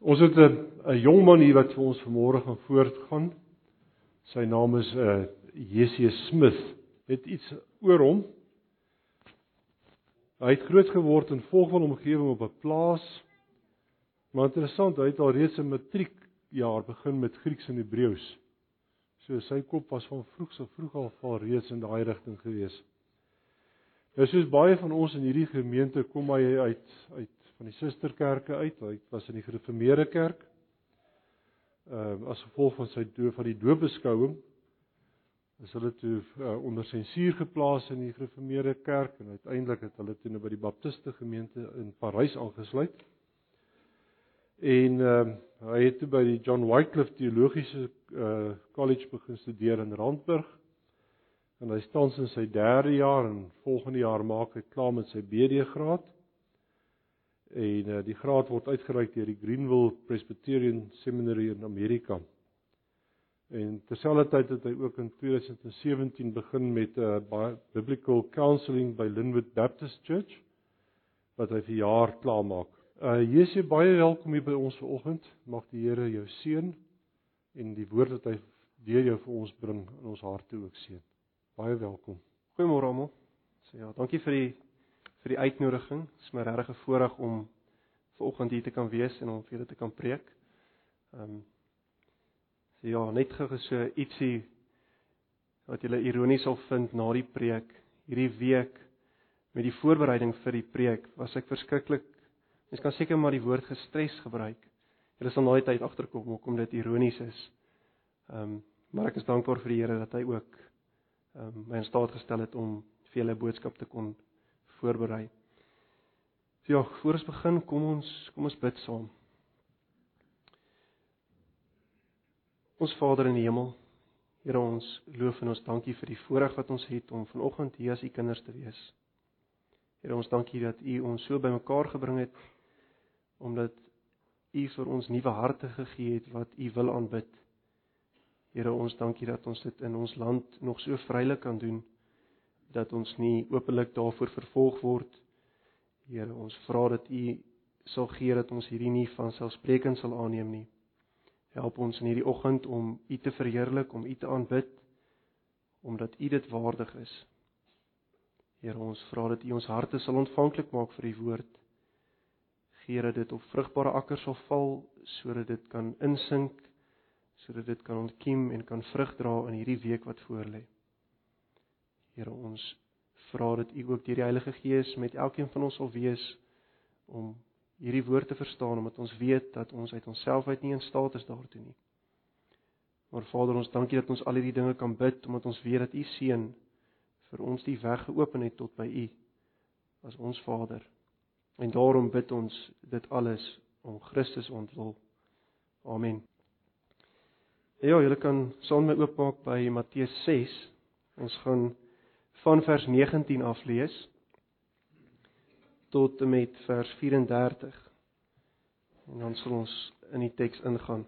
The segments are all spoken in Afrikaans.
Ons het 'n 'n jong man hier wat vir ons vanmôre gaan voortgaan. Sy naam is uh Jessie Smith. Het iets oor hom. Hy het groot geword in volgende omgewing op 'n plaas. Maar interessant, hy het al reeds 'n matriekjaar begin met Grieks en Hebreëus. So sy kop was van vroeg so vroeg al al reeds in daai rigting gewees. Nou soos baie van ons in hierdie gemeente kom hy uit uit van die susterkerke uit. Hy was in die gereformeerde kerk. Ehm uh, as gevolg van sy doop van die doopbeskouing is hulle toe uh, onder sensuur geplaas in die gereformeerde kerk en uiteindelik het hulle toe nou by die baptiste gemeente in Parys aangesluit. En ehm uh, hy het toe by die John Wycliffe teologiese uh, college begin studeer in Randburg. En hy staan in sy 3de jaar en volgende jaar maak hy klaar met sy BD graad en uh, die graad word uitgereik deur die Greenville Presbyterian Seminary in Amerika. En terselfdertyd het hy ook in 2017 begin met 'n uh, eh, biblical counselling by Linwood Baptist Church wat hy vir jaar klaar maak. Uh Jesusie baie welkom hier by ons vanoggend. Mag die Here jou seën en die woord wat hy deur jou vir ons bring in ons harte ook seën. Baie welkom. Goeiemôre almal. So ja, dankie vir die vir die uitnodiging. Dit is my regtig 'n voorreg om vanoggend hier te kan wees en om vir julle te kan preek. Ehm um, so ja, net gou so ietsie wat julle ironies sal vind na die preek hierdie week met die voorbereiding vir die preek was ek verskriklik mens kan seker maar die woord gestres gebruik. Julle sal nooit tyd agterkom hoekom dit ironies is. Ehm um, maar ek is dankbaar vir die Here dat hy ook ehm um, my in staat gestel het om vir julle boodskap te kon voorberei. So ja, voor ons begin, kom ons kom ons bid saam. Ons Vader in die hemel, Here ons loof en ons dankie vir die voorreg wat ons het om vanoggend hier as u kinders te wees. Here ons dankie dat u ons so bymekaar gebring het omdat u vir ons nuwe harte gegee het wat u wil aanbid. Here ons dankie dat ons dit in ons land nog so vrylik kan doen dat ons nie openlik daarvoor vervolg word. Here, ons vra dat U sal gee dat ons hierdie nie van selfsprekend sal aanneem nie. Help ons in hierdie oggend om U te verheerlik, om U te aanbid omdat U dit waardig is. Here, ons vra dat U ons harte sal ontvanklik maak vir U woord. Gee dat dit op vrugbare akkers sal val sodat dit kan insink, sodat dit kan ontkiem en kan vrug dra in hierdie week wat voorlê. Here ons vra dat U ook deur die Heilige Gees met elkeen van ons sal wees om hierdie woord te verstaan omdat ons weet dat ons uit onsself uit nie in staat is daartoe nie. Maar Vader, ons dankie dat ons al hierdie dinge kan bid omdat ons weet dat U seën vir ons die weg geopen het tot by U as ons Vader. En daarom bid ons dit alles om Christus ontwil. Amen. Ja, julle kan saam met my oopmaak by Matteus 6. Ons gaan van vers 19 af lees tot en met vers 34. En dan sal ons in die teks ingaan.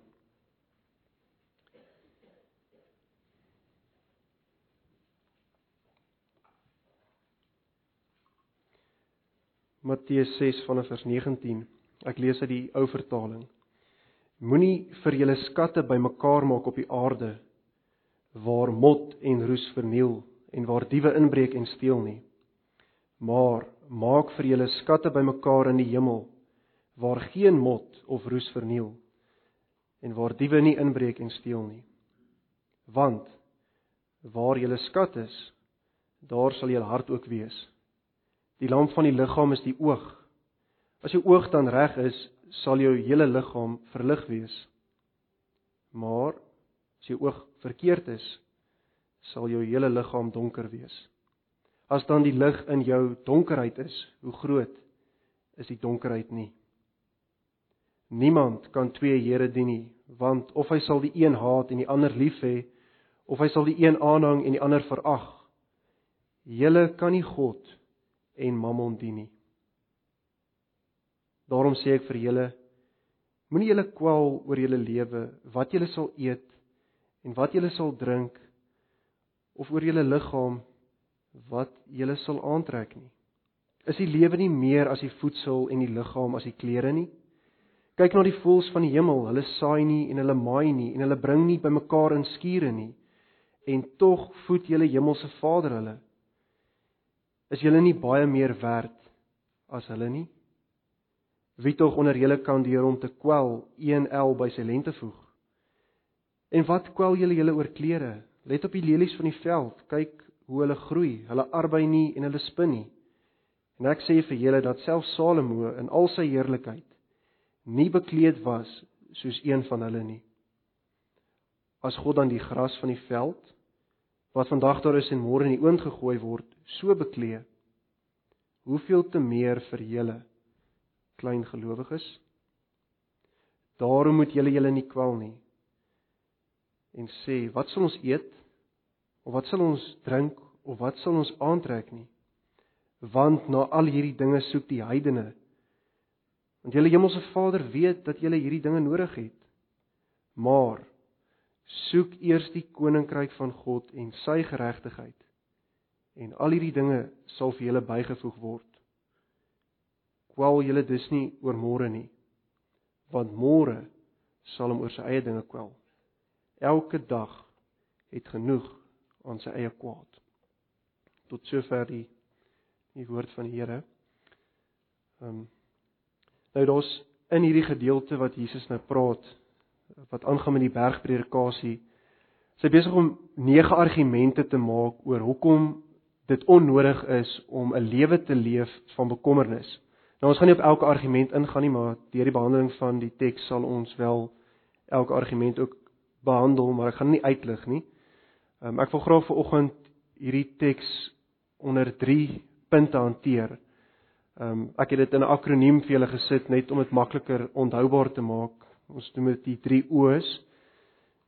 Matteus 6 vanaf vers 19. Ek lees uit die ou vertaling. Moenie vir julle skatte bymekaar maak op die aarde waar mot en roes verniel en waar diewe inbreek en steel nie. Maar maak vir julle skatte bymekaar in die hemel waar geen mot of roes verniel en waar diewe nie inbreek en steel nie. Want waar julle skat is, daar sal julle hart ook wees. Die lamp van die liggaam is die oog. As jou oog dan reg is, sal jou hele liggaam verlig wees. Maar as jou oog verkeerd is, sal jou hele liggaam donker wees. As dan die lig in jou donkerheid is, hoe groot is die donkerheid nie? Niemand kan twee here dien nie, want of hy sal die een haat en die ander lief hê, of hy sal die een aanhang en die ander verag. Julle kan nie God en Mammon dien nie. Daarom sê ek vir julle, moenie julle kwel oor julle lewe, wat julle sal eet en wat julle sal drink of oor julle liggaam wat julle sal aantrek nie. Is die lewe nie meer as die voedsel en die liggaam as die klere nie? Kyk na die voëls van die hemel, hulle saai nie en hulle maai nie en hulle bring nie bymekaar in skure nie. En tog voed julle hemelse Vader hulle. Is julle nie baie meer werd as hulle nie? Wie tog onder julle kan deur om te kwel 1L by sy lente voeg? En wat kwel julle julle oor klere? Let op die lelies van die veld, kyk hoe hulle groei. Hulle arbei nie en hulle spin nie. En ek sê vir julle dat self Salomo in al sy heerlikheid nie bekleed was soos een van hulle nie. As God dan die gras van die veld wat vandag daar is en môre in die oond gegooi word, so beklee, hoeveel te meer vir julle klein gelowiges? Daarom moet julle julle nie kwel nie en sê, wat sal ons eet? Of wat sal ons drink of wat sal ons aantrek nie? Want na al hierdie dinge soek die heidene Want julle hemelse Vader weet dat julle hierdie dinge nodig het. Maar soek eers die koninkryk van God en sy geregtigheid en al hierdie dinge sal vir julle bygevoeg word. Kwel julle dus nie oor môre nie, want môre sal hom oor sy eie dinge kwel. Elke dag het genoeg aan sy eie kwaad. Tot sover die die woord van die Here. Ehm um, Nou daar's in hierdie gedeelte wat Jesus nou praat wat aangaan met die bergpredikasie. Sy besig om nege argumente te maak oor hoekom dit onnodig is om 'n lewe te leef van bekommernis. Nou ons gaan nie op elke argument ingaan nie, maar deur die behandeling van die teks sal ons wel elke argument ook behandel, maar ek gaan nie uitlig nie. Um, ek wil graag vir oggend hierdie teks onder 3 punte hanteer. Ehm um, ek het dit in 'n akroniem vir julle gesit net om dit makliker onthoubaar te maak. Ons noem dit die 3 O's.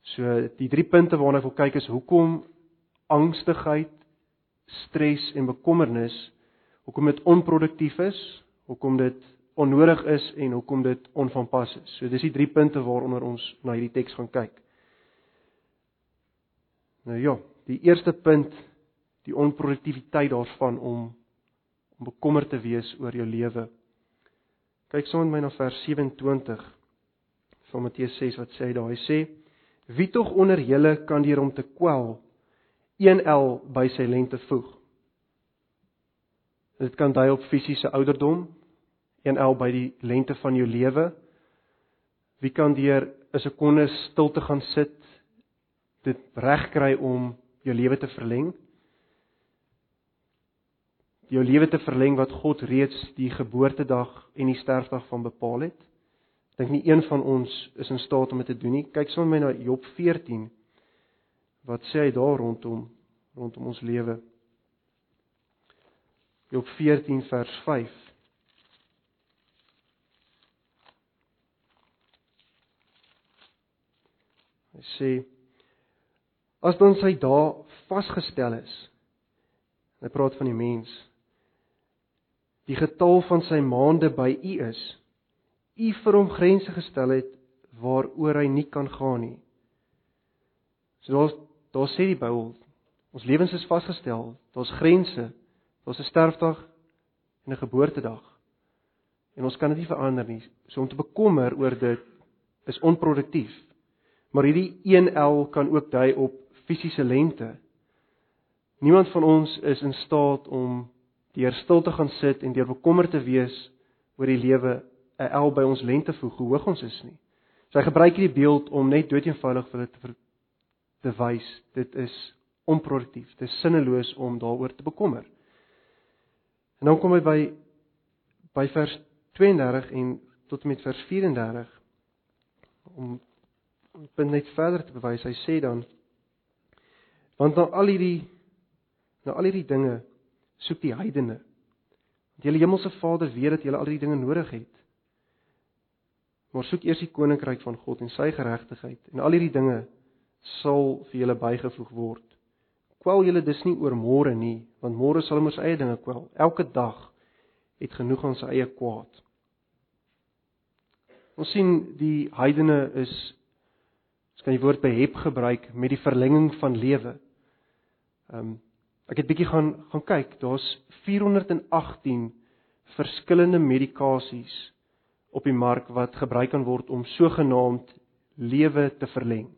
So die drie punte waarna ek wil kyk is hoekom angstigheid, stres en bekommernis, hoekom dit onproduktief is, hoekom dit onnodig is en hoekom dit onvanpas is. So dis die drie punte waaronder ons na hierdie teks gaan kyk. Nou ja, die eerste punt, die onproduktiwiteit daarvan om om bekommerd te wees oor jou lewe. Kyk saam met my na vers 27 van Matteus 6 wat sê daar, hy sê: Wie tog onder julle kan deur om te kwel 1L by sy lente voeg? Dit kan dui op fisiese ouderdom, 1L by die lente van jou lewe. Wie kan deur 'n sekonde stil te gaan sit dit regkry om jou lewe te verleng? jou lewe te verleng wat God reeds die geboortedag en die sterfdag van bepaal het. Ek dink nie een van ons is in staat om dit te doen nie. Kyk sommer my na Job 14. Wat sê hy daar rondom rondom ons lewe? Job 14 vers 5. Hy sê as dan sy dae vasgestel is. Hy praat van die mens die getal van sy maande by u is. U vir hom grense gestel het waaroor hy nie kan gaan nie. So daar daar sê die Bybel, ons lewens is vasgestel. Daar's grense. Daar's 'n sterfdag en 'n geboortedag. En ons kan dit nie verander nie. So om te bekommer oor dit is onproduktief. Maar hierdie 1L kan ook dui op fisiese lengte. Niemand van ons is in staat om deur stil te gaan sit en deur bekommerd te wees oor die lewe 'n el by ons lente voeg hoe hoog ons is nie. So hy gebruik hierdie beeld om net doeteenvoudig vir dit te te wys dit is onproduktief. Dit is sinneloos om daaroor te bekommer. En dan kom hy by by vers 32 en tot en met vers 34 om om net verder te bewys. Hy sê dan want na al hierdie na al hierdie dinge soek die heidene. Want julle hemelse Vader weet dat julle al die dinge nodig het. Maar soek eers die koninkryk van God en sy geregtigheid en al hierdie dinge sal vir julle bygevoeg word. Kwel julle dus nie oor môre nie, want môre sal hom sy eie dinge kwel. Elke dag het genoeg aan sy eie kwaad. Ons sien die heidene is skyn die woord behep gebruik met die verlenging van lewe. Ehm um, Ek het bietjie gaan gaan kyk. Daar's 418 verskillende medikasies op die mark wat gebruik kan word om sogenaamd lewe te verleng.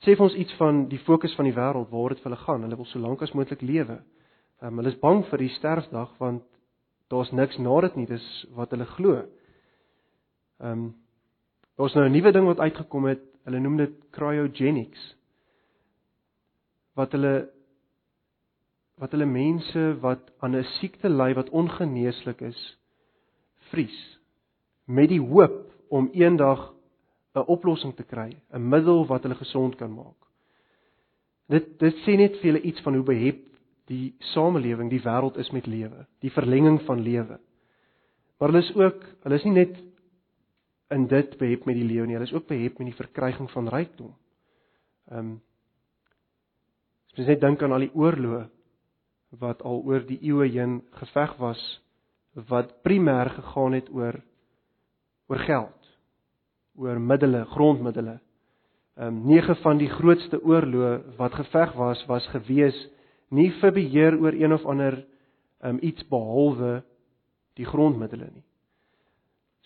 Sê vir ons iets van die fokus van die wêreld waar dit vir hulle gaan. Hulle wil so lank as moontlik lewe. Um, hulle is bang vir die sterfdag want daar's niks na dit nie, dis wat hulle glo. Ehm um, daar's nou 'n nuwe ding wat uitgekom het. Hulle noem dit cryogenics. Wat hulle wat hulle mense wat aan 'n siekte ly wat ongeneeslik is, vries met die hoop om eendag 'n oplossing te kry, 'n middel wat hulle gesond kan maak. Dit dit sê net vir julle iets van hoe behep die samelewing, die wêreld is met lewe, die verlenging van lewe. Maar hulle is ook, hulle is nie net in dit behep met die lewe nie, hulle is ook behep met die verkryging van rykdom. Ehm um, Jy net dink aan al die oorloë wat al oor die eeue heen geveg was wat primêr gegaan het oor oor geld, oor middele, grondmiddele. Ehm um, nege van die grootste oorloë wat geveg was was gewees nie vir beheer oor een of ander ehm um, iets behalwe die grondmiddele nie.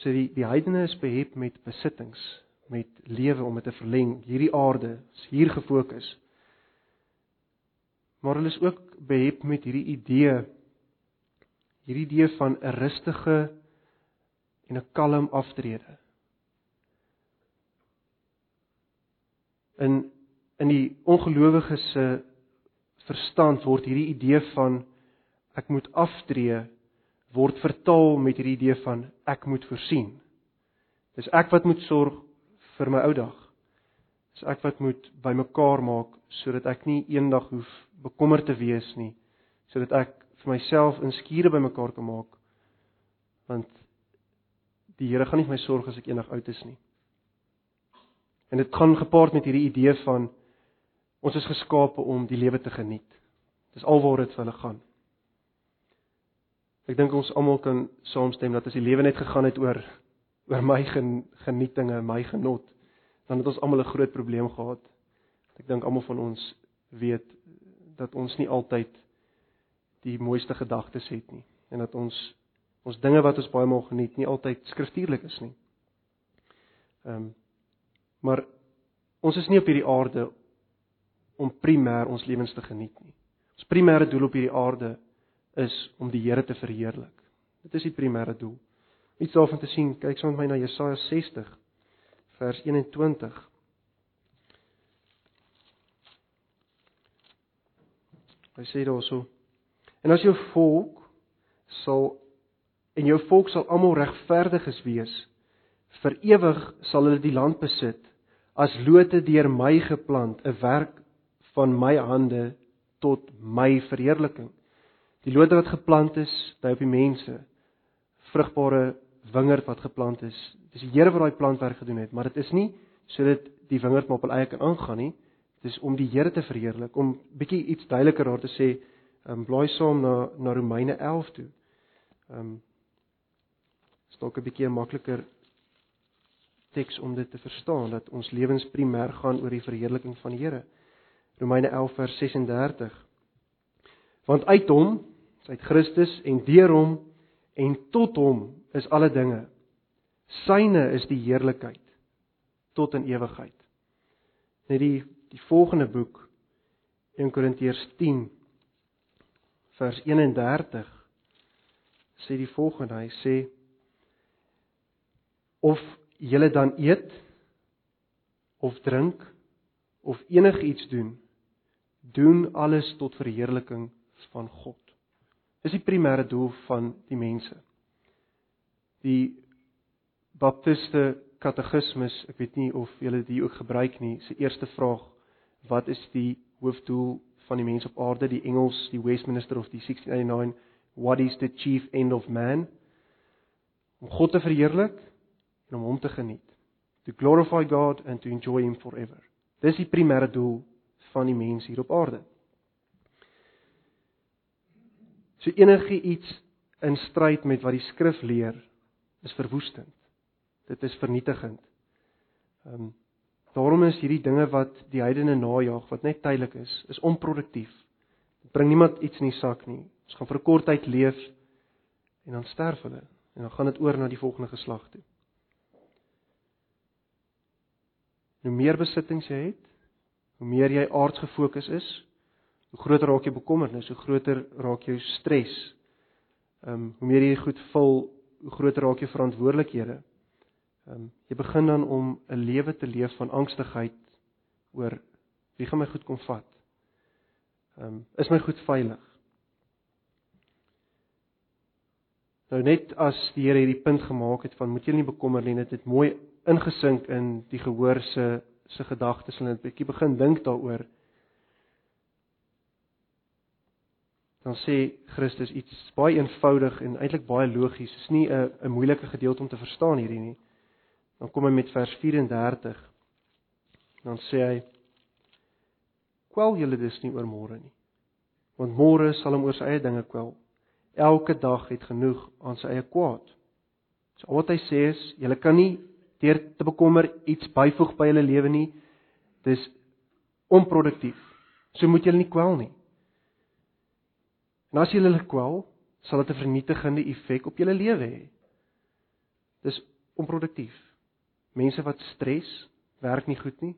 So die die heidene is behep met besittings, met lewe om dit te verleng. Hierdie aarde is hier gefokus. Maar hulle is ook behep met hierdie idee hierdie idee van 'n rustige en 'n kalm aftrede. In in die ongelowige se verstand word hierdie idee van ek moet aftree word vertaal met hierdie idee van ek moet voorsien. Dis ek wat moet sorg vir my ou dag. Dis ek wat moet bymekaar maak sodat ek nie eendag hoef bekommerd te wees nie, sodat ek vir myself in skure bymekaar kan maak. Want die Here gaan nie vir my sorg as ek eendag oud is nie. En dit gaan gepaard met hierdie idee van ons is geskape om die lewe te geniet. Dis alwaar dit vir hulle gaan. Ek dink ons almal kan saamstem dat as die lewe net gegaan het oor oor my gen, genietinge, my genot, dan het ons almal 'n groot probleem gehad. Ek dink almal van ons weet dat ons nie altyd die mooiste gedagtes het nie en dat ons ons dinge wat ons baie maal geniet nie altyd skriftuurlik is nie. Ehm um, maar ons is nie op hierdie aarde om primêr ons lewens te geniet nie. Ons primêre doel op hierdie aarde is om die Here te verheerlik. Dit is die primêre doel. Iets daarvan te sien, kyk saam met my na Jesaja 60 vers 21. Hy sê daarso: En as jou volk sal en jou volk sal almal regverdiges wees, vir ewig sal hulle die land besit as lote deur my geplant, 'n werk van my hande tot my verheerliking. Die lote wat geplant is, dui op die mense. Vrugbare wingerd wat geplant is. Dis die Here wat daai plantwerk gedoen het, maar dit is nie sodat die wingerd maar op hulle eie kan aangaan nie. Dit is om die Here te verheerlik, om bietjie iets duideliker daar te sê, um, blaai saam na na Romeine 11 toe. Ehm um, stok 'n bietjie makliker teks om dit te verstaan dat ons lewens primêr gaan oor die verheerliking van die Here. Romeine 11 vers 36. Want uit hom uit Christus en deur hom en tot hom is alle dinge. Syne is die heerlikheid tot in ewigheid. Net die die volgende boek 1 Korintiërs 10 vers 31 sê die volgende hy sê of julle dan eet of drink of enigiets doen doen alles tot verheerliking van God is die primêre doel van die mense. Die Baptiste Katekismus, ek weet nie of julle dit ook gebruik nie, se eerste vraag, wat is die hoofdoel van die mens op aarde? Die Engels, die Westminster of die 1689, what is the chief end of man? Om God te verheerlik en om hom te geniet. To glorify God and to enjoy him forever. Dis die primêre doel van die mens hier op aarde. So enige iets in stryd met wat die skrif leer is verwoestend. Dit is vernietigend. Ehm um, daarom is hierdie dinge wat die heidene najag wat net tydelik is, is onproduktief. Dit bring niemand iets in die sak nie. Ons gaan vir 'n kort tyd leef en dan sterf hulle. En dan gaan dit oor na die volgende geslag toe. Hoe meer besittings jy het, hoe meer jy aards gefokus is, hoe groter raak jou bekommernis, hoe groter raak jou stres. Ehm um, hoe meer jy goed vul, hoe groter raak jou verantwoordelikhede. Ehm um, jy begin dan om 'n lewe te leef van angstigheid oor wie gaan my goed kom vat? Ehm um, is my goed veilig? Nou net as die Here hierdie punt gemaak het van moet jy nie bekommer nie, dit het mooi ingesink in die gehoor se se gedagtes en 'n bietjie begin dink daaroor. Dan sê Christus iets baie eenvoudig en eintlik baie logies. Dit is nie 'n 'n moeilike gedeelte om te verstaan hierdie nie. Dan kom hy met vers 34. Dan sê hy: "Kwel julle dus nie oor môre nie, want môre sal hom oor sy eie dinge kwel. Elke dag het genoeg aan sy eie kwaad." So wat hy sê is, julle kan nie deur te bekommer iets byvoeg by hulle lewe nie. Dis onproduktief. So moet jy hulle nie kwel nie. En as jy hulle kwel, sal dit 'n vernietigende effek op julle lewe hê. Dis onproduktief. Mense wat stres, werk nie goed nie.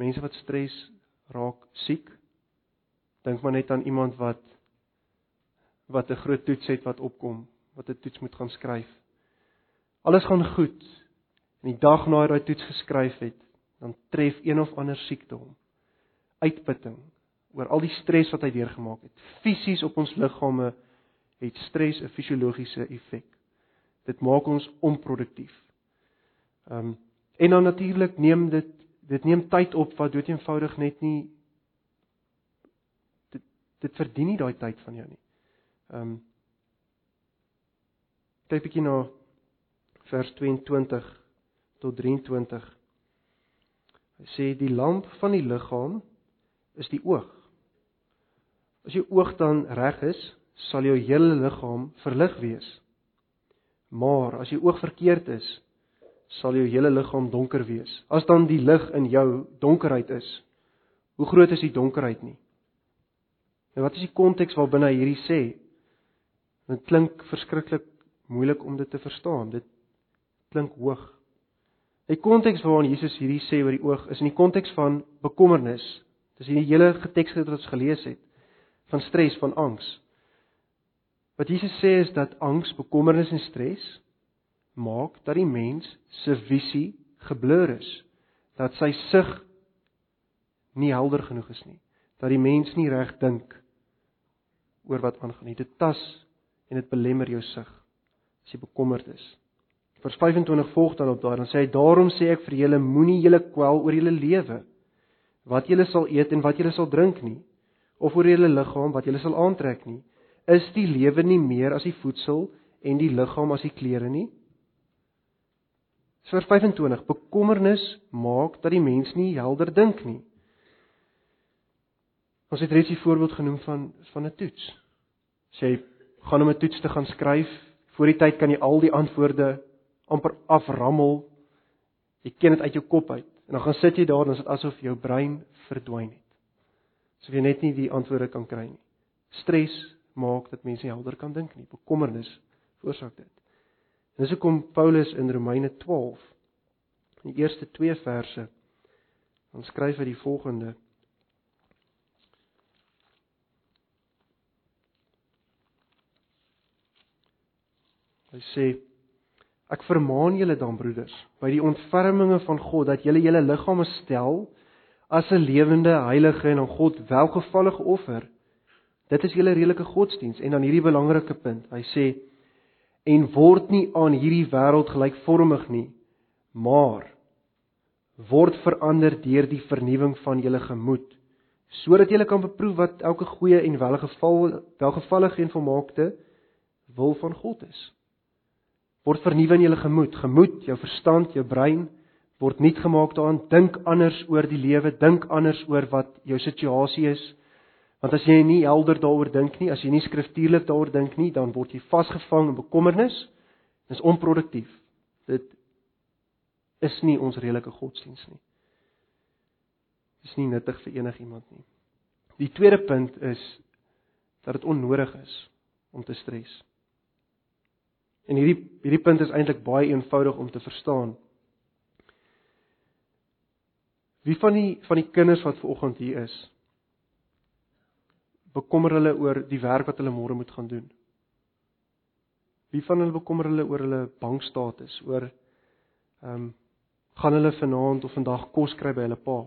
Mense wat stres raak siek. Dink maar net aan iemand wat wat 'n groot toets het wat opkom, wat 'n toets moet gaan skryf. Alles gaan goed en die dag na hy daai toets geskryf het, dan tref een of ander siekte hom. Uitputting oor al die stres wat hy deurgemaak het. Fisies op ons liggame het stres 'n fisiologiese effek. Dit maak ons onproduktief. Ehm um, en dan natuurlik neem dit dit neem tyd op wat dood eenvoudig net nie dit dit verdien nie daai tyd van jou nie. Ehm um, kyk bietjie na vers 22 tot 23. Hy sê die lamp van die liggaam is die oog. As jou oog dan reg is, sal jou hele liggaam verlig wees. Maar as jou oog verkeerd is, sal jou hele liggaam donker wees. As dan die lig in jou donkerheid is, hoe groot is die donkerheid nie? En wat is die konteks waarbinne hy hierdie sê? Dit klink verskriklik moeilik om dit te verstaan. Dit klink hoog. Die konteks waarin Jesus hierdie sê oor die oog is in die konteks van bekommernis. Dis in die hele teks wat ons gelees het van stres, van angs. Wat Jesus sê is dat angs, bekommernis en stres maak dat die mens se visie geblur is, dat sy sig nie helder genoeg is nie, dat die mens nie reg dink oor wat aangaan nie. Dit tas en dit belemmer jou sig as jy bekommerd is. Vers 25 volg dan op daar en sê hy daarom sê ek vir julle moenie julle kwel oor julle lewe wat julle sal eet en wat julle sal drink nie of oor julle liggaam wat julle sal aantrek nie is die lewe nie meer as die voedsel en die liggaam as die klere nie Vers 25 bekommernis maak dat die mens nie helder dink nie Ons het reeds die voorbeeld genoem van van 'n toets sê gaan om 'n toets te gaan skryf voor die tyd kan jy al die antwoorde amper aframmel. Jy ken dit uit jou kop uit. En dan gaan sit jy daar en dit is asof jou brein verdwyn het. Asof jy net nie die antwoorde kan kry nie. Stres maak dat mense helder kan dink nie. Bekommernis veroorsaak dit. En dis hoekom Paulus in Romeine 12 in die eerste 2 verse dan skryf hy die volgende Hy sê Ek vermaan julle dan broeders by die ontferminge van God dat julle julle liggame stel as 'n lewende, heilige en aan God welgevallige offer. Dit is julle redelike godsdiens en dan hierdie belangrike punt. Hy sê en word nie aan hierdie wêreld gelykvormig nie, maar word verander deur die vernuwing van julle gemoed sodat julle kan beproef wat elke goeie en welgeval welgevallige en volmaakte wil van God is. Word vernuwe in julle gemoed, gemoed, jou verstand, jou brein word nuut gemaak daaraan, dink anders oor die lewe, dink anders oor wat jou situasie is. Want as jy nie helder daaroor dink nie, as jy nie skriftuurlik daaroor dink nie, dan word jy vasgevang in bekommernis. Dit is onproduktief. Dit is nie ons redelike godsdiens nie. Dit is nie nuttig vir enigiemand nie. Die tweede punt is dat dit onnodig is om te stres. En hierdie hierdie punt is eintlik baie eenvoudig om te verstaan. Wie van die van die kinders wat ver oggend hier is, bekommer hulle oor die werk wat hulle môre moet gaan doen? Wie van hulle bekommer hulle oor hulle bankstatus, oor ehm um, gaan hulle vanaand of vandag kos kry by hulle pa?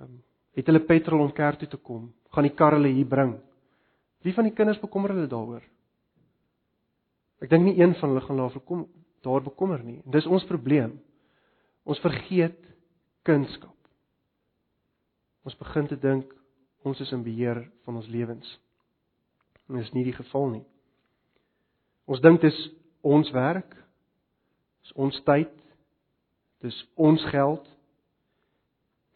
Ehm um, het hulle petrol om kerk toe te kom? Gaan die kar hulle hier bring? Wie van die kinders bekommer hulle daaroor? Ek dink nie een van hulle gaan daarvoor kom daar bekommer nie. Dis ons probleem. Ons vergeet kunskap. Ons begin te dink ons is in beheer van ons lewens. En dit is nie die geval nie. Ons dink dis ons werk, dis ons tyd, dis ons geld.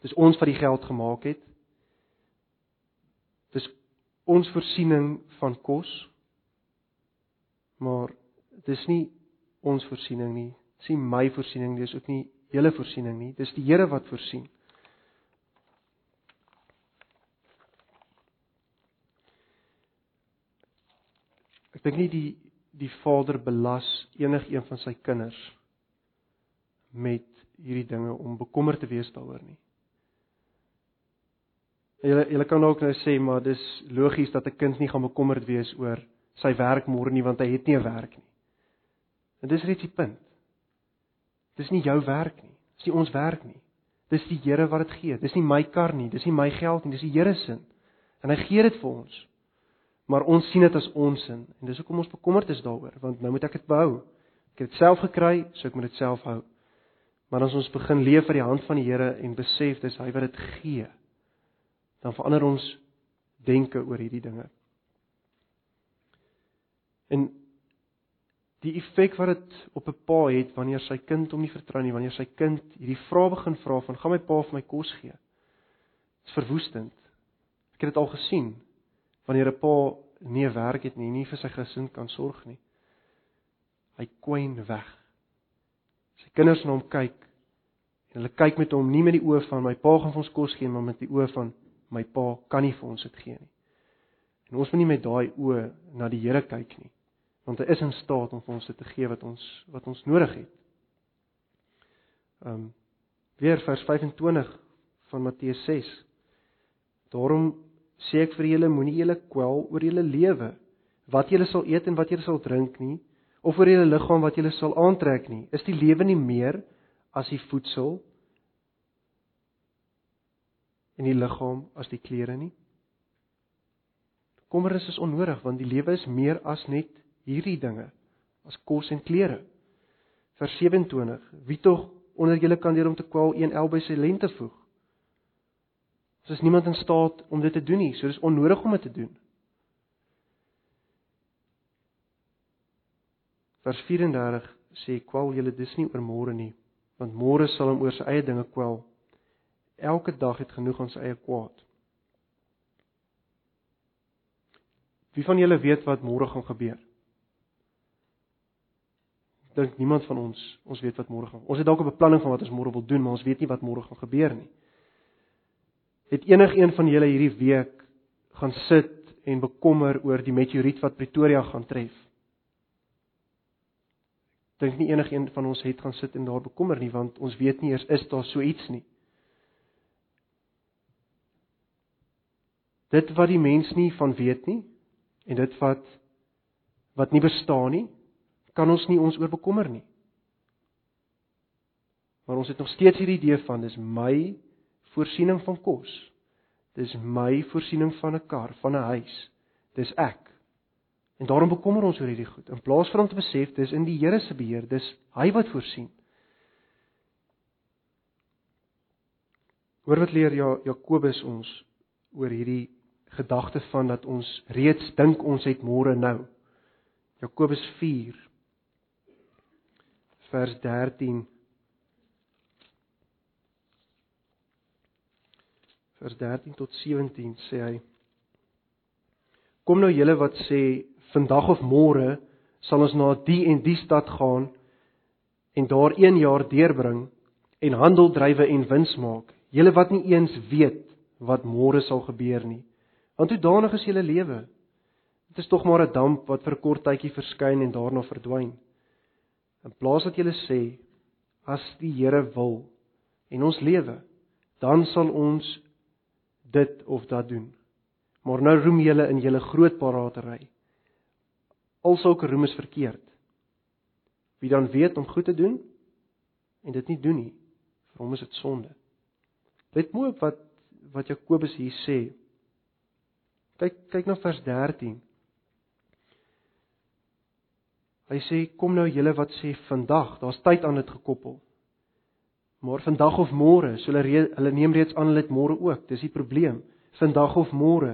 Dis ons wat die geld gemaak het. Dis ons voorsiening van kos. Maar dis nie ons voorsiening nie. Dis nie my voorsiening nie, dis ook nie julle voorsiening nie. Dis die Here wat voorsien. Dink nie die die Vader belas enigiemand van sy kinders met hierdie dinge om bekommerd te wees daaroor nie. Julle julle kan ook nou sê maar dis logies dat 'n kind nie gaan bekommerd wees oor sy werk môre nie want hy het nie 'n werk nie. En dis reeds die punt. Dis nie jou werk nie. Dis nie ons werk nie. Dis die Here wat dit gee. Dis nie my kar nie, dis nie my geld nie, dis die Here se. En hy gee dit vir ons. Maar ons sien dit as ons sin en dis hoekom ons bekommerd is daaroor want nou moet ek dit behou. Ek het dit self gekry, so ek moet dit self hou. Maar as ons begin leef vir die hand van die Here en besef dis hy wat dit gee, dan verander ons denke oor hierdie dinge. En die effek wat dit op 'n pa het wanneer sy kind hom nie vertrou nie, wanneer sy kind hierdie vrae begin vra van gaan my pa vir my kos gee? Dit is verwoestend. Ek het dit al gesien wanneer 'n pa nie 'n werk het nie, nie vir sy gesin kan sorg nie. Hy kwyn weg. Sy kinders na hom kyk en hulle kyk met hom nie met die oë van my pa gaan vir ons kos gee, maar met die oë van my pa kan nie vir ons dit gee nie. En ons moet nie met daai oë na die Here kyk nie, want hy is in staat om vir ons dit te gee wat ons wat ons nodig het. Ehm um, weer vers 25 van Matteus 6. Daarom sê ek vir julle moenie julle kwel oor julle lewe, wat julle sal eet en wat julle sal drink nie, of oor julle liggaam wat julle sal aantrek nie. Is die lewe nie meer as die voedsel en die liggaam as die klere nie. Kommernis is onnodig want die lewe is meer as net hierdie dinge, as kos en klere. Vers 27: Wie tog onder julle kan deur om te kwel een el by sy lente voeg? Ons is niemand in staat om dit te doen nie, so dis onnodig om dit te doen. Vers 34 sê kwel julle dis nie oor môre nie, want môre sal hom oor sy eie dinge kwel elke dag het genoeg aan sy eie kwaad. Wie van julle weet wat môre gaan gebeur? Dink niemand van ons, ons weet wat môre gaan. Ons het dalk 'n beplanning van wat ons môre wil doen, maar ons weet nie wat môre gaan gebeur nie. Het enigiemand van julle hierdie week gaan sit en bekommer oor die meteoriet wat Pretoria gaan tref? Dink nie enigiemand van ons het gaan sit en daar bekommer nie, want ons weet nie eers is daar so iets nie. dit wat die mens nie van weet nie en dit wat wat nie bestaan nie, kan ons nie ons oor bekommer nie. Maar ons het nog steeds hierdie idee van dis my voorsiening van kos. Dis my voorsiening van 'n kar, van 'n huis. Dis ek. En daarom bekommer ons oor hierdie goed in plaas van om te besef dis in die Here se beheer, dis hy wat voorsien. Hoor wat leer ja Jakobus ons oor hierdie gedagte van dat ons reeds dink ons het môre nou. Jakobus 4 vers 13 vers 13 tot 17 sê hy Kom nou julle wat sê vandag of môre sal ons na die en die stad gaan en daar 1 jaar deurbring en handel drywe en wins maak. Julle wat nie eens weet wat môre sal gebeur nie. Want hoe danig is julle lewe? Dit is tog maar 'n damp wat vir 'n kort tydjie verskyn en daarna verdwyn. In plaas dat julle sê as die Here wil en ons lewe, dan sal ons dit of dat doen. Maar nou roem julle in julle groot paratery. Al sulke roem is verkeerd. Wie dan weet om goed te doen en dit nie doen nie, vir hom is dit sonde. Let mooi op wat wat Jakobus hier sê. Kyk kyk na vers 13. Hy sê kom nou julle wat sê vandag, daar's tyd aan dit gekoppel. Maar vandag of môre, so hulle hulle neem reeds aan hulle dit môre ook. Dis die probleem. Vandag of môre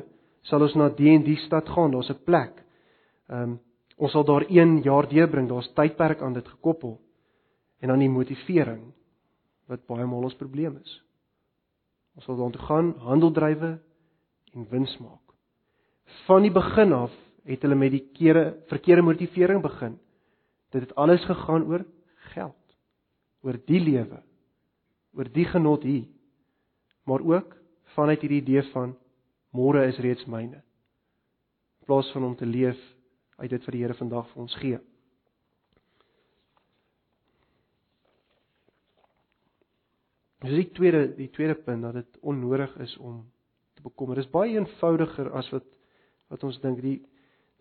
sal ons na die en die stad gaan, daar's 'n plek. Ehm um, ons sal daar 1 jaar deurbring, daar's tydperk aan dit gekoppel. En dan die motivering wat baie maal ons probleem is. Ons sal daartoe gaan, handel drywe en wins maak. Van die begin af het hulle met die kere verkeerde motivering begin. Dit het alles gegaan oor geld, oor die lewe, oor die genot hier. Maar ook vanuit hierdie idee van môre is reeds myne. In plaas van om te leef uit dit wat die Here vandag vir ons gee. Dis die tweede die tweede punt dat dit onnodig is om te bekommer. Dit is baie eenvoudiger as wat wat ons dink. Die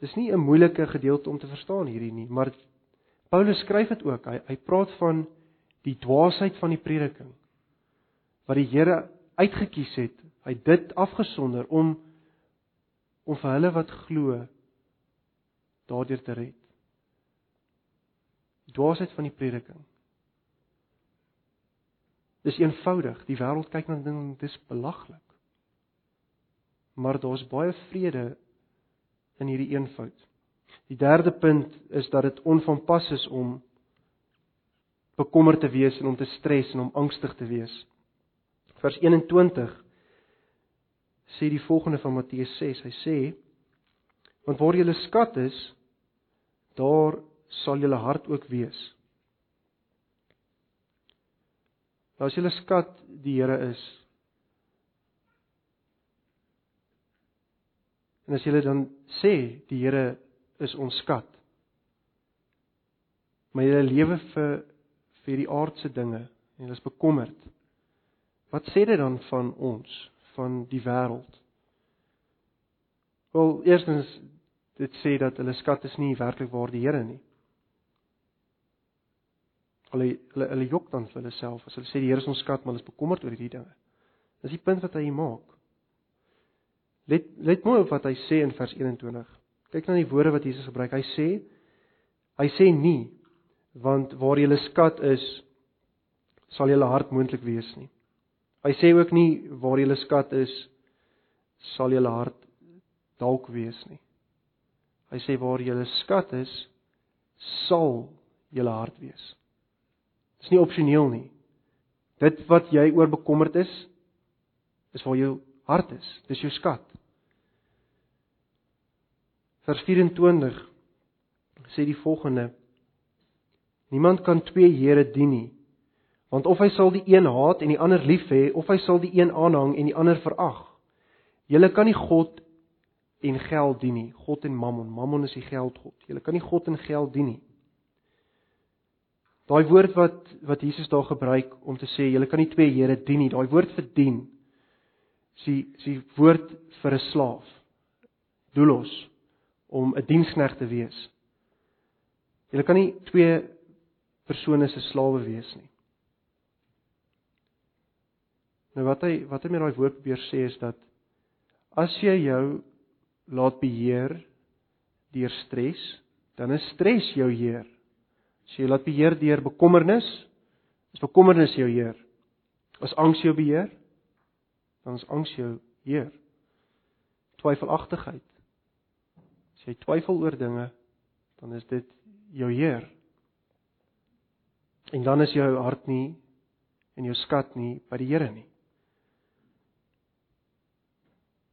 dis nie 'n moeilike gedeelte om te verstaan hierdie nie, maar Paulus skryf dit ook. Hy hy praat van die dwaasheid van die prediking wat die Here uitgekies het. Hy dit afgesonder om om vir hulle wat glo daardeur te red. Die dwaasheid van die prediking. Dis eenvoudig. Die wêreld kyk na ding dis belaglik. Maar daar's baie vrede in hierdie eenvoud. Die derde punt is dat dit onvanpas is om bekommerd te wees en om te stres en om angstig te wees. Vers 21 sê die volgende van Matteus 6. Hy sê: "Want waar julle skat is, daar sal julle hart ook wees." Nou as julle skat die Here is, en as julle dan sê die Here is ons skat, maar julle lewe vir vir die aardse dinge en julle is bekommerd Wat sê dit dan van ons, van die wêreld? Wel, eerstens dit sê dat hulle skat is nie werklik waar die Here nie. Hulle hulle hulle jok dan vir hulle self as hulle sê die Here is ons skat, maar hulle is bekommerd oor hierdie dinge. Dis die punt wat hy maak. Let let mooi op wat hy sê in vers 21. Kyk na die woorde wat Jesus gebruik. Hy sê hy sê nie want waar julle skat is sal julle hart moontlik wees nie. Hy sê ook nie waar julle skat is sal julle hart dalk wees nie. Hy sê waar julle skat is sal julle hart wees. Dis nie opsioneel nie. Dit wat jy oor bekommerd is is waar jou hart is. Dis jou skat. Vers 24 sê die volgende: Niemand kan twee here dien nie. Want of hy sal die een haat en die ander lief hê, of hy sal die een aanhang en die ander verag. Julle kan nie God en geld dien nie. God en Mammon. Mammon is die geldgod. Julle kan nie God en geld dien nie. Daai woord wat wat Jesus daar gebruik om te sê julle kan nie twee here dien nie. Daai woord vir dien is die is die woord vir 'n slaaf. Doulos om 'n diensknegt te wees. Julle kan nie twee persone se slawe wees nie. Nou wat hy wat hy met daai woord probeer sê is dat as jy jou laat beheer deur stres, dan is stres jou heer. As jy laat beheer deur bekommernis, is bekommernis jou heer. As angs jou beheer, dan is angs jou heer. Twyfelagtigheid. As jy twyfel oor dinge, dan is dit jou heer. En dan is jou hart nie en jou skat nie by die Here nie.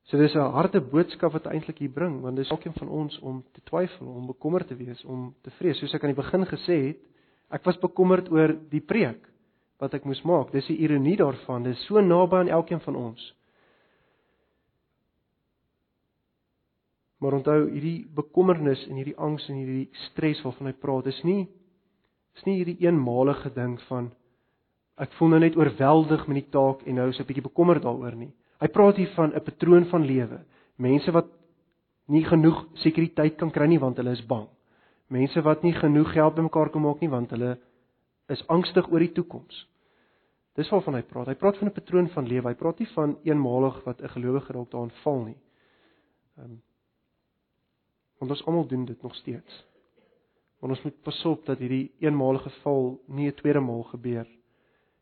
So dis 'n harde boodskap wat eintlik hier bring, want dis elkeen van ons om te twyfel, om bekommerd te wees, om te vrees. Soos ek aan die begin gesê het, ek was bekommerd oor die preek wat ek moes maak. Dis die ironie daarvan, dis so naby aan elkeen van ons. Maar onthou, hierdie bekommernis en hierdie angs en hierdie stres waarvan hy praat, is nie is nie hierdie eenmalige ding van ek voel nou net oorweldig met die taak en nou is ek bietjie bekommerd daaroor nie. Hy praat hier van 'n patroon van lewe. Mense wat nie genoeg sekuriteit kan kry nie want hulle is bang. Mense wat nie genoeg geld bymekaar kan maak nie want hulle is angstig oor die toekoms. Dis waarvan hy praat. Hy praat van 'n patroon van lewe. Hy praat nie van eenmalig wat 'n gelowige dalk daarin val nie. Ehm um, Want ons almal doen dit nog steeds. Maar ons moet pas op dat hierdie eenmalige val nie 'n tweede maal gebeur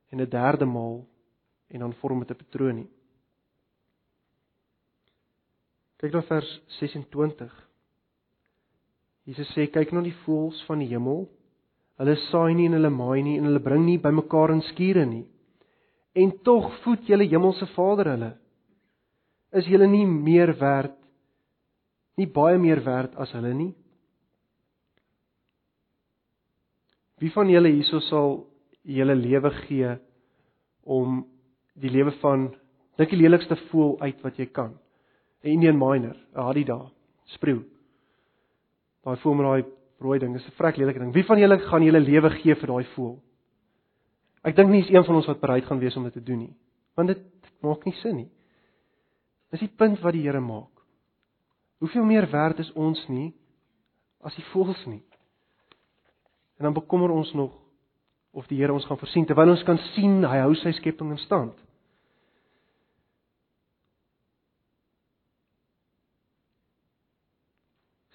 en 'n derde maal en dan vorm dit 'n patroon nie. Kyk dan vers 26. Jesus sê kyk na die voëls van die hemel. Hulle saai nie en hulle maai nie en hulle bring nie bymekaar in skure nie. En tog voed julle hemelse Vader hulle. Is julle nie meer werd nie baie meer werd as hulle nie? Wie van julle hierso sal julle lewe gee om die lewe van dink die lelikste voel uit wat jy kan? 'n Indian miner, 'n Hadida, spreeu. Daai voel met daai rooi ding, is 'n vrek lelike ding. Wie van julle gaan julle lewe gee vir daai voel? Ek dink nie is een van ons wat bereid gaan wees om dit te doen nie, want dit maak nie sin nie. Dis die punt wat die Here maak. Hoeveel meer werd is ons nie as die voëls nie? En dan bekommer ons nog of die Here ons gaan voorsien terwyl ons kan sien hy hou sy skepping in stand.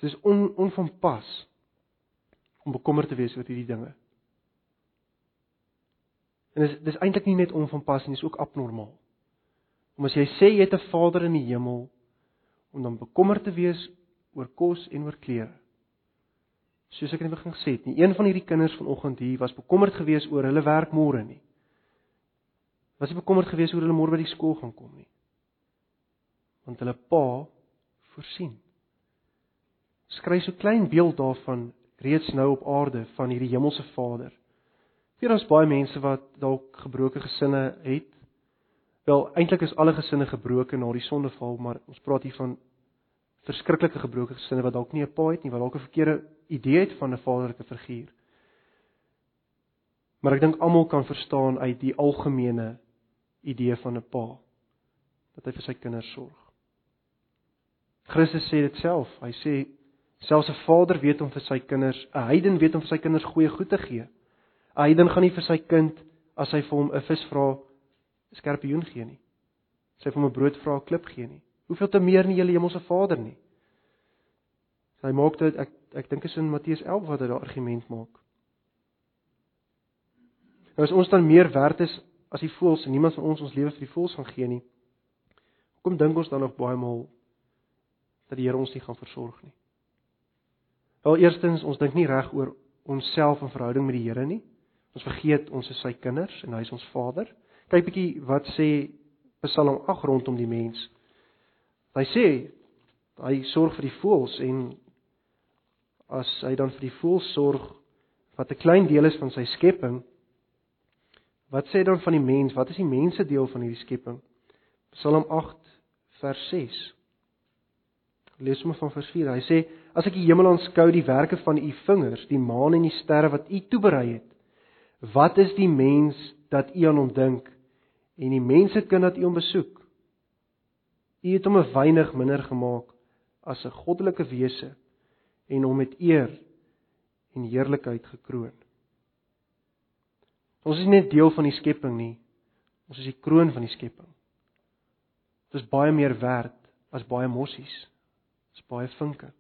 Dit is on, onvanpas om bekommerd te wees oor hierdie dinge. En dis dis eintlik nie net onvanpas nie, dis ook abnormaal. Om as jy sê jy het 'n Vader in die hemel om dan bekommerd te wees oor kos en oor klere. Soos ek in die begin gesê het, nie een van hierdie kinders vanoggend hier was bekommerd geweest oor hulle werk môre nie. Was nie bekommerd geweest oor hulle môre by die skool gaan kom nie. Want hulle pa voorsien. Skry so klein beeld daarvan reeds nou op aarde van hierdie hemelse Vader. Vir ons baie mense wat dalk gebroke gesinne het, Wel, eintlik is alle gesinne gebroken na die sondeval, maar ons praat hier van verskriklike gebroke gesinne wat dalk nie 'n pa het nie, wat dalk 'n verkeerde idee het van 'n vaderlike figuur. Maar ek dink almal kan verstaan uit die algemene idee van 'n pa dat hy vir sy kinders sorg. Christus sê dit self. Hy sê selfs 'n vader weet om vir sy kinders, 'n heiden weet om vir sy kinders goeie goed te gee. 'n Heiden gaan nie vir sy kind as hy vir hom 'n vis vra skerpioen gee nie. Sy vir hom 'n brood vra klip gee nie. Hoeveel te meer nie julle hemelse Vader nie. Sy maak dit ek ek dink is in Matteus 11 wat hy daardie argument maak. Nou as ons dan meer werd is as die voëls en niemand van ons ons lewe vir die voëls gaan gee nie. Hoekom dink ons dan nog baie maal dat die Here ons nie gaan versorg nie? Wel eerstens, ons dink nie reg oor onsself in verhouding met die Here nie. Ons vergeet ons is sy kinders en hy is ons Vader. Kyk bietjie wat sê Psalm 8 rondom die mens. Hy sê hy sorg vir die voëls en as hy dan vir die voëls sorg wat 'n klein deel is van sy skepping, wat sê dan van die mens? Wat is die mense deel van hierdie skepping? Psalm 8 vers 6. Lees hom van vers 4. Hy sê: As ek die hemel aanskou, die werke van u vingers, die maan en die sterre wat u toeberei het, wat is die mens dat u aan hom dink en die mense kind dat u hom besoek. U het hom 'n weinig minder gemaak as 'n goddelike wese en hom met eer en heerlikheid gekroon. Ons is net deel van die skepping nie. Ons is die kroon van die skepping. Dit is baie meer werd as baie mossies. Dis baie vinke.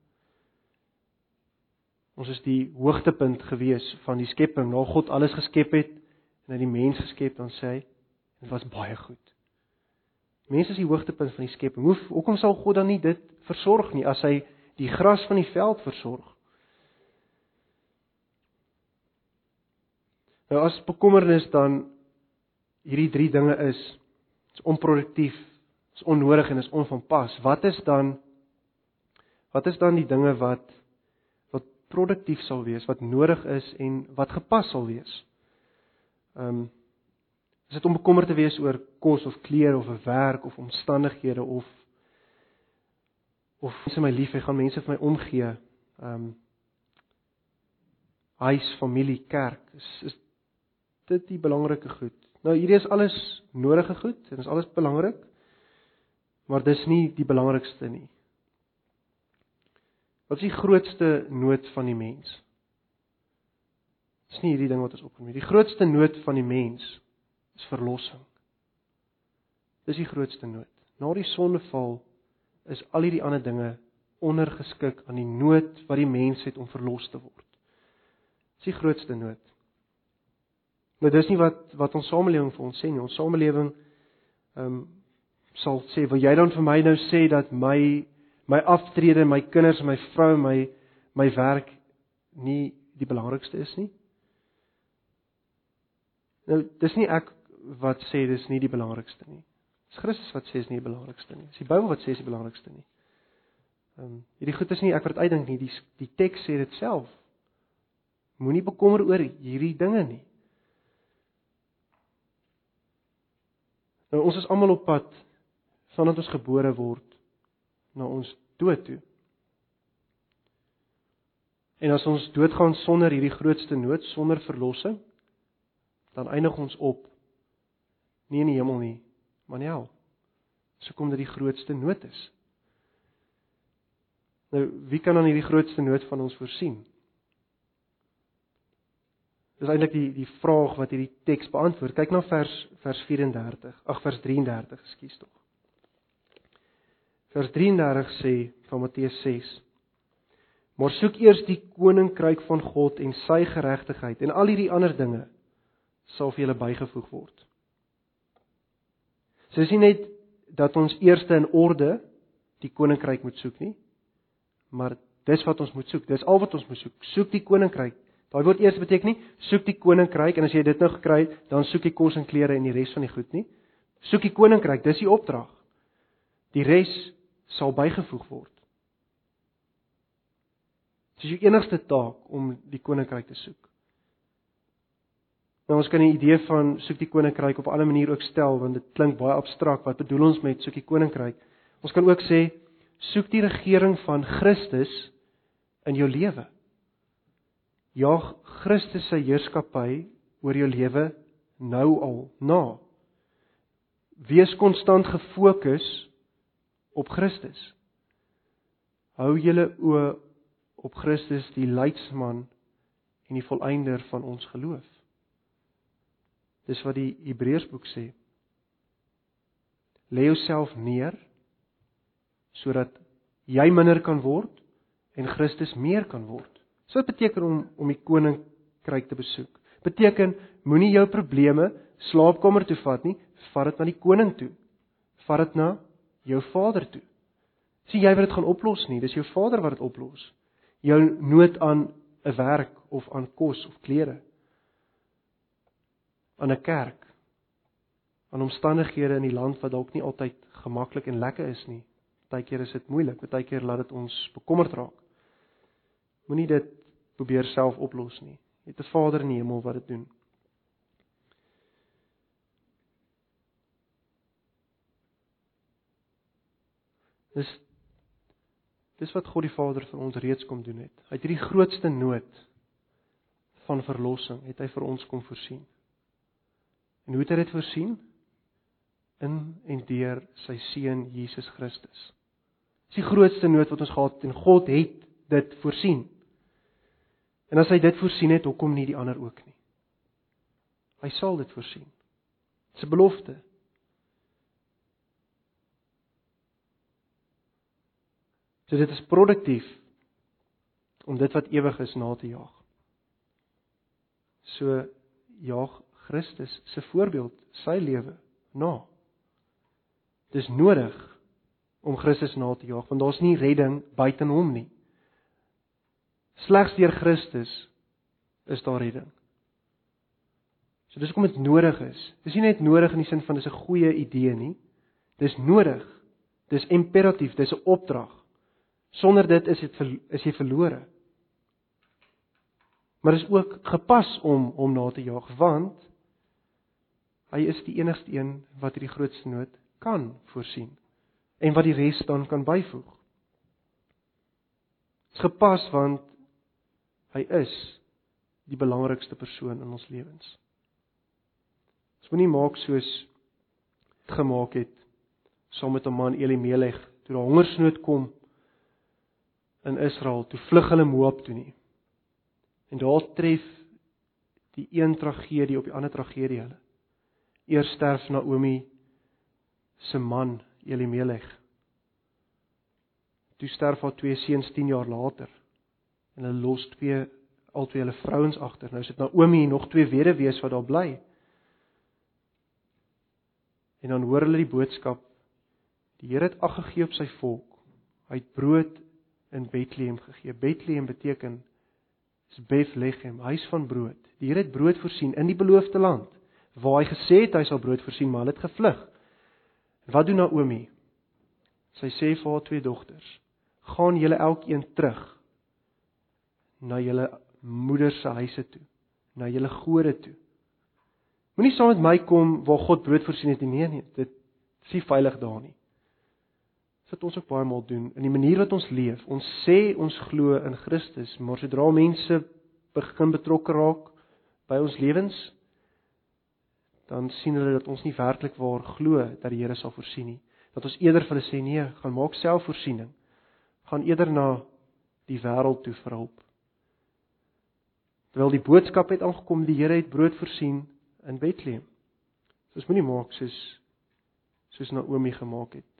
Ons is die hoogtepunt gewees van die skepping. Na God alles geskep het en hy die mens geskep, dan sê hy Dit was baie goed. Mense is die hoogtepunt van die skepping. Hoe hoekom sal God dan nie dit versorg nie as hy die gras van die veld versorg? Nou as bekommernis dan hierdie drie dinge is, is onproduktief, is onnodig en is onvanpas. Wat is dan wat is dan die dinge wat wat produktief sal wees, wat nodig is en wat gepas sal wees? Ehm um, Is dit om bekommerd te wees oor kos of klere of 'n werk of omstandighede of of mense my lief hê, gaan mense vir my omgee. Ehm um, huis, familie, kerk is is dit die belangrike goed. Nou hierdie is alles nodige goed en is alles belangrik. Maar dis nie die belangrikste nie. Wat is die grootste nood van die mens? Dis nie hierdie ding wat ons opkom nie. Die grootste nood van die mens is verlossing. Dis die grootste nood. Na die sondeval is al hierdie ander dinge ondergeskik aan die nood wat die mens het om verlos te word. Dis die grootste nood. Nou dis nie wat wat ons samelewing vir ons sê nie. Ons samelewing ehm um, sal sê, "Wil jy dan vir my nou sê dat my my aftrede, my kinders, my vrou, my my werk nie die belangrikste is nie?" Nou, dis nie ek wat sê dis nie die belangrikste nie. Dis Christus wat sê dis nie die belangrikste nie. Dis die Bybel wat sê dis die belangrikste nie. Ehm um, hierdie goed is nie ek wat uitdink nie. Die die teks sê dit self. Moenie bekommer oor hierdie dinge nie. Nou ons is almal op pad vandat ons gebore word na ons dood toe. En as ons doodgaan sonder hierdie grootste nood, sonder verlossing, dan eindig ons op nie in die hemel nie, maar in die hel. So kom dit die grootste nood is. Nou, wie kan dan hierdie grootste nood van ons voorsien? Dis eintlik die die vraag wat hierdie teks beantwoord. Kyk na vers vers 34. Ag vers 33, ekskuus tog. Vers 33 sê van Matteus 6: Maar soek eers die koninkryk van God en sy geregtigheid en al hierdie ander dinge sal vir julle bygevoeg word. So is nie net dat ons eers in orde die koninkryk moet soek nie, maar dis wat ons moet soek. Dis al wat ons moet soek. Soek die koninkryk. Daai woord eers beteken nie soek die koninkryk en as jy dit nou gekry het, dan soek jy kos en klere en die res van die goed nie. Soek die koninkryk, dis die opdrag. Die res sal bygevoeg word. Dis jou enigste taak om die koninkryk te soek. Nou ons kan 'n idee van soek die koninkryk op 'n ander manier ook stel want dit klink baie abstrakt. Wat bedoel ons met soek die koninkryk? Ons kan ook sê soek die regering van Christus in jou lewe. Jaag Christus se heerskappy oor jou lewe nou al na. Wees konstant gefokus op Christus. Hou julle oë op Christus die leidsman en die volëinder van ons geloof. Dis wat die Hebreërsboek sê. Lê jouself neer sodat jy minder kan word en Christus meer kan word. So wat beteken om om die koninkryk te besoek? Beteken moenie jou probleme slaapkamer toe vat nie, vat dit na die koning toe. Vat dit na jou Vader toe. Sien jy wat dit gaan oplos nie, dis jou Vader wat dit oplos. Jou nood aan 'n werk of aan kos of klere aan 'n kerk aan omstandighede in die land wat dalk nie altyd gemaklik en lekker is nie. Partykeer is dit moeilik, partykeer laat dit ons bekommerd raak. Moenie dit probeer self oplos nie. Jy het 'n Vader in die hemel wat dit doen. Dis dis wat God die Vader vir ons reeds kom doen het. Het hierdie grootste nood van verlossing het hy vir ons kom voorsien. En hoe het hy dit voorsien? In en deur sy seun Jesus Christus. Dis die grootste nood wat ons gehad het en God het dit voorsien. En as hy dit voorsien het, hoekom nie die ander ook nie? Hy sal dit voorsien. Dis 'n belofte. So dit is produktief om dit wat ewig is na te jaag. So jaag Christus se voorbeeld, sy lewe na. Dis nodig om Christus na te jaag want daar's nie redding buite hom nie. Slegs deur Christus is daar redding. So dis hoekom dit nodig is. Dis nie net nodig in die sin van dis 'n goeie idee nie. Dis nodig. Dis imperatief, dis 'n opdrag. Sonder dit is dit is jy verlore. Maar is ook gepas om hom na te jaag want Hy is die enigste een wat hierdie grootste nood kan voorsien en wat die res dan kan byvoeg. Dis gepas want hy is die belangrikste persoon in ons lewens. Ons moenie maak soos gemaak het saam met 'n man Elimelech toe daar hongersnood kom in Israel, toe vlug hulle Moab toe nie. En daar tref die een tragedie op die ander tragedie hulle. Eers sterf Naomi se man Elimelech. Toe sterf haar twee seuns 10 jaar later. En hulle los twee albei hulle vrouens agter. Nou sit Naomi nog twee weduwees wat daar bly. En dan hoor hulle die boodskap: Die Here het ag gegee op sy volk. Hy het brood in Bethlehem gegee. Bethlehem beteken is Bethlehem, huis van brood. Die Here het brood voorsien in die beloofde land waar hy gesê het hy sal brood voorsien, maar hulle het gevlug. Wat doen Naomi? Sy sê vir haar twee dogters: "Gaan julle elkeen terug na julle moeder se huise toe, na julle gode toe. Moenie saam met my kom waar God brood voorsien het nie. Nee, nee, dit is nie veilig daar nie." Dit ons ook baie maal doen in die manier wat ons leef. Ons sê ons glo in Christus, maar sodra mense begin betrokke raak by ons lewens, dan sien hulle dat ons nie werklik waar glo dat die Here sal voorsien nie. Dat ons eerder vir hulle sê nee, gaan maak self voorsiening. Gaan eerder na die wêreld toe vir hulp. Terwyl die boodskap het aangekom die Here het brood voorsien in Bethlehem. So ons moenie maak soos soos Naomi gemaak het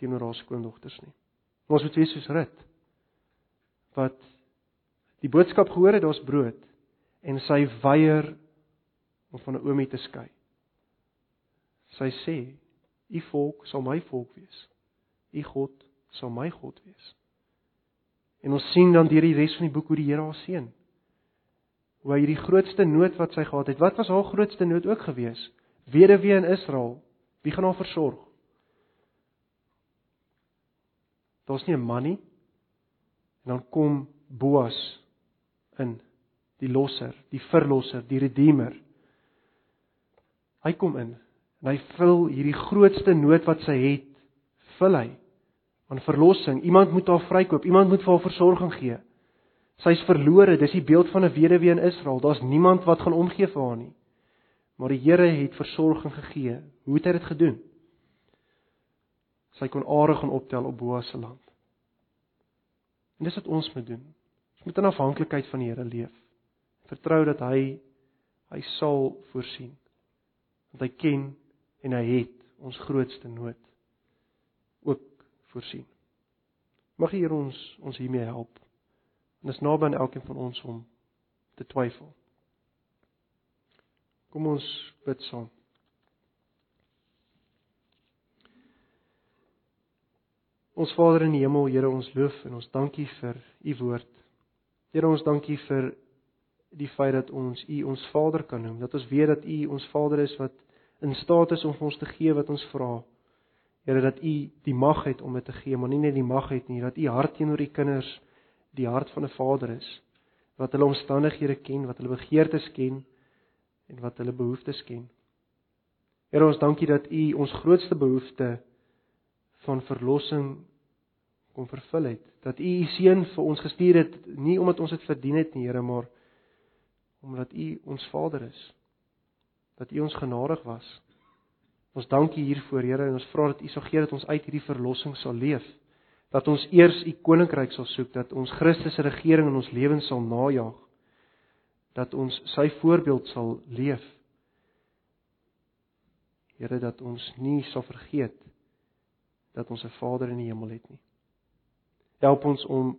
teenoor haar skoondogters nie. Ons moet wees soos Rut wat die boodskap gehoor het daar's brood en sy weier om van Naomi te skei. Sy sê: "U volk sal my volk wees. U God sal my God wees." En ons sien dan deur die res van die boek hoe die Here haar seën. Hoe hy die grootste nood wat sy gehad het, wat was haar grootste nood ook gewees? Weduwee in Israel, wie gaan haar versorg? Daar's nie 'n man nie. En dan kom Boas in, die losser, die verlosser, die redeemer. Hy kom in en hy vul hierdie grootste nood wat sy het, vul hy aan verlossing. Iemand moet haar vrykoop, iemand moet vir haar versorging gee. Sy's verlore, dis die beeld van 'n weduwee in Israel. Daar's niemand wat gaan omgee vir haar nie. Maar die Here het versorging gegee. Hoe het hy dit gedoen? Sy kon are gaan optel op Boas se land. En dis wat ons moet doen. Ons moet in afhanklikheid van die Here leef. Vertrou dat hy hy sal voorsien want hy ken en hy het ons grootste nood ook voorsien. Mag die Here ons ons hiermee help. En dis naby aan elkeen van ons om te twyfel. Kom ons bid saam. Ons Vader in die hemel, Here, ons loof en ons dankie vir u woord. Here, ons dankie vir die feit dat ons u ons Vader kan noem. Dat ons weet dat u ons Vader is wat in staat is om ons te gee wat ons vra. Here dat U die mag het om dit te gee, maar nie net die mag het nie, dat U hart teenoor U kinders die hart van 'n Vader is, wat hulle omstandighede ken, wat hulle begeertes ken en wat hulle behoeftes ken. Here ons dankie dat U ons grootste behoefte van verlossing kom vervul het. Dat U U seun vir ons gestuur het nie omdat ons dit verdien het nie, Here, maar omdat U ons Vader is dat U ons genadig was. Ons dankie hiervoor, Here, en ons vra dat U sal gee dat ons uit hierdie verlossing sal leef. Dat ons eers U koninkryk sal soek, dat ons Christus se regering in ons lewens sal najag. Dat ons sy voorbeeld sal leef. Here, dat ons nie sal vergeet dat ons 'n Vader in die hemel het nie. Help ons om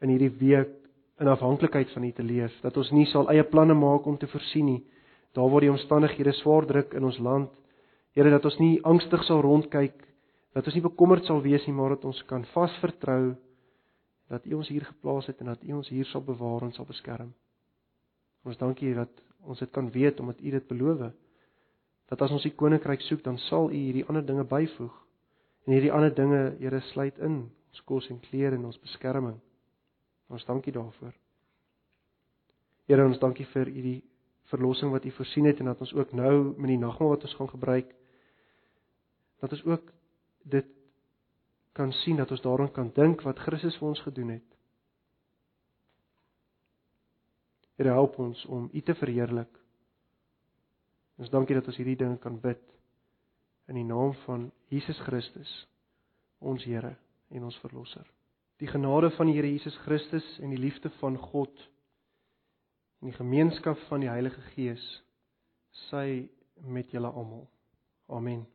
in hierdie week in afhanklikheid van U te leef, dat ons nie sal eie planne maak om te voorsien nie, daar waar die omstandighede swaar druk in ons land. Here dat ons nie angstig sal rondkyk, dat ons nie bekommerd sal wees nie, maar dat ons kan vasvertrou dat U ons hier geplaas het en dat U ons hier sal bewaar en sal beskerm. Ons dankie dat ons dit kan weet omdat U dit beloof. Dat as ons U koninkryk soek, dan sal U hierdie ander dinge byvoeg. En hierdie ander dinge, Here, sluit in ons kos en klere en ons beskerming. Ons dankie daarvoor. Here, ons dankie vir u die verlossing wat u voorsien het en dat ons ook nou met die nagmaal wat ons gaan gebruik dat ons ook dit kan sien dat ons daaraan kan dink wat Christus vir ons gedoen het. Here help ons om U te verheerlik. Ons dankie dat ons hierdie dinge kan bid in die naam van Jesus Christus, ons Here en ons verlosser. Die genade van die Here Jesus Christus en die liefde van God en die gemeenskap van die Heilige Gees sy met julle almal. Amen.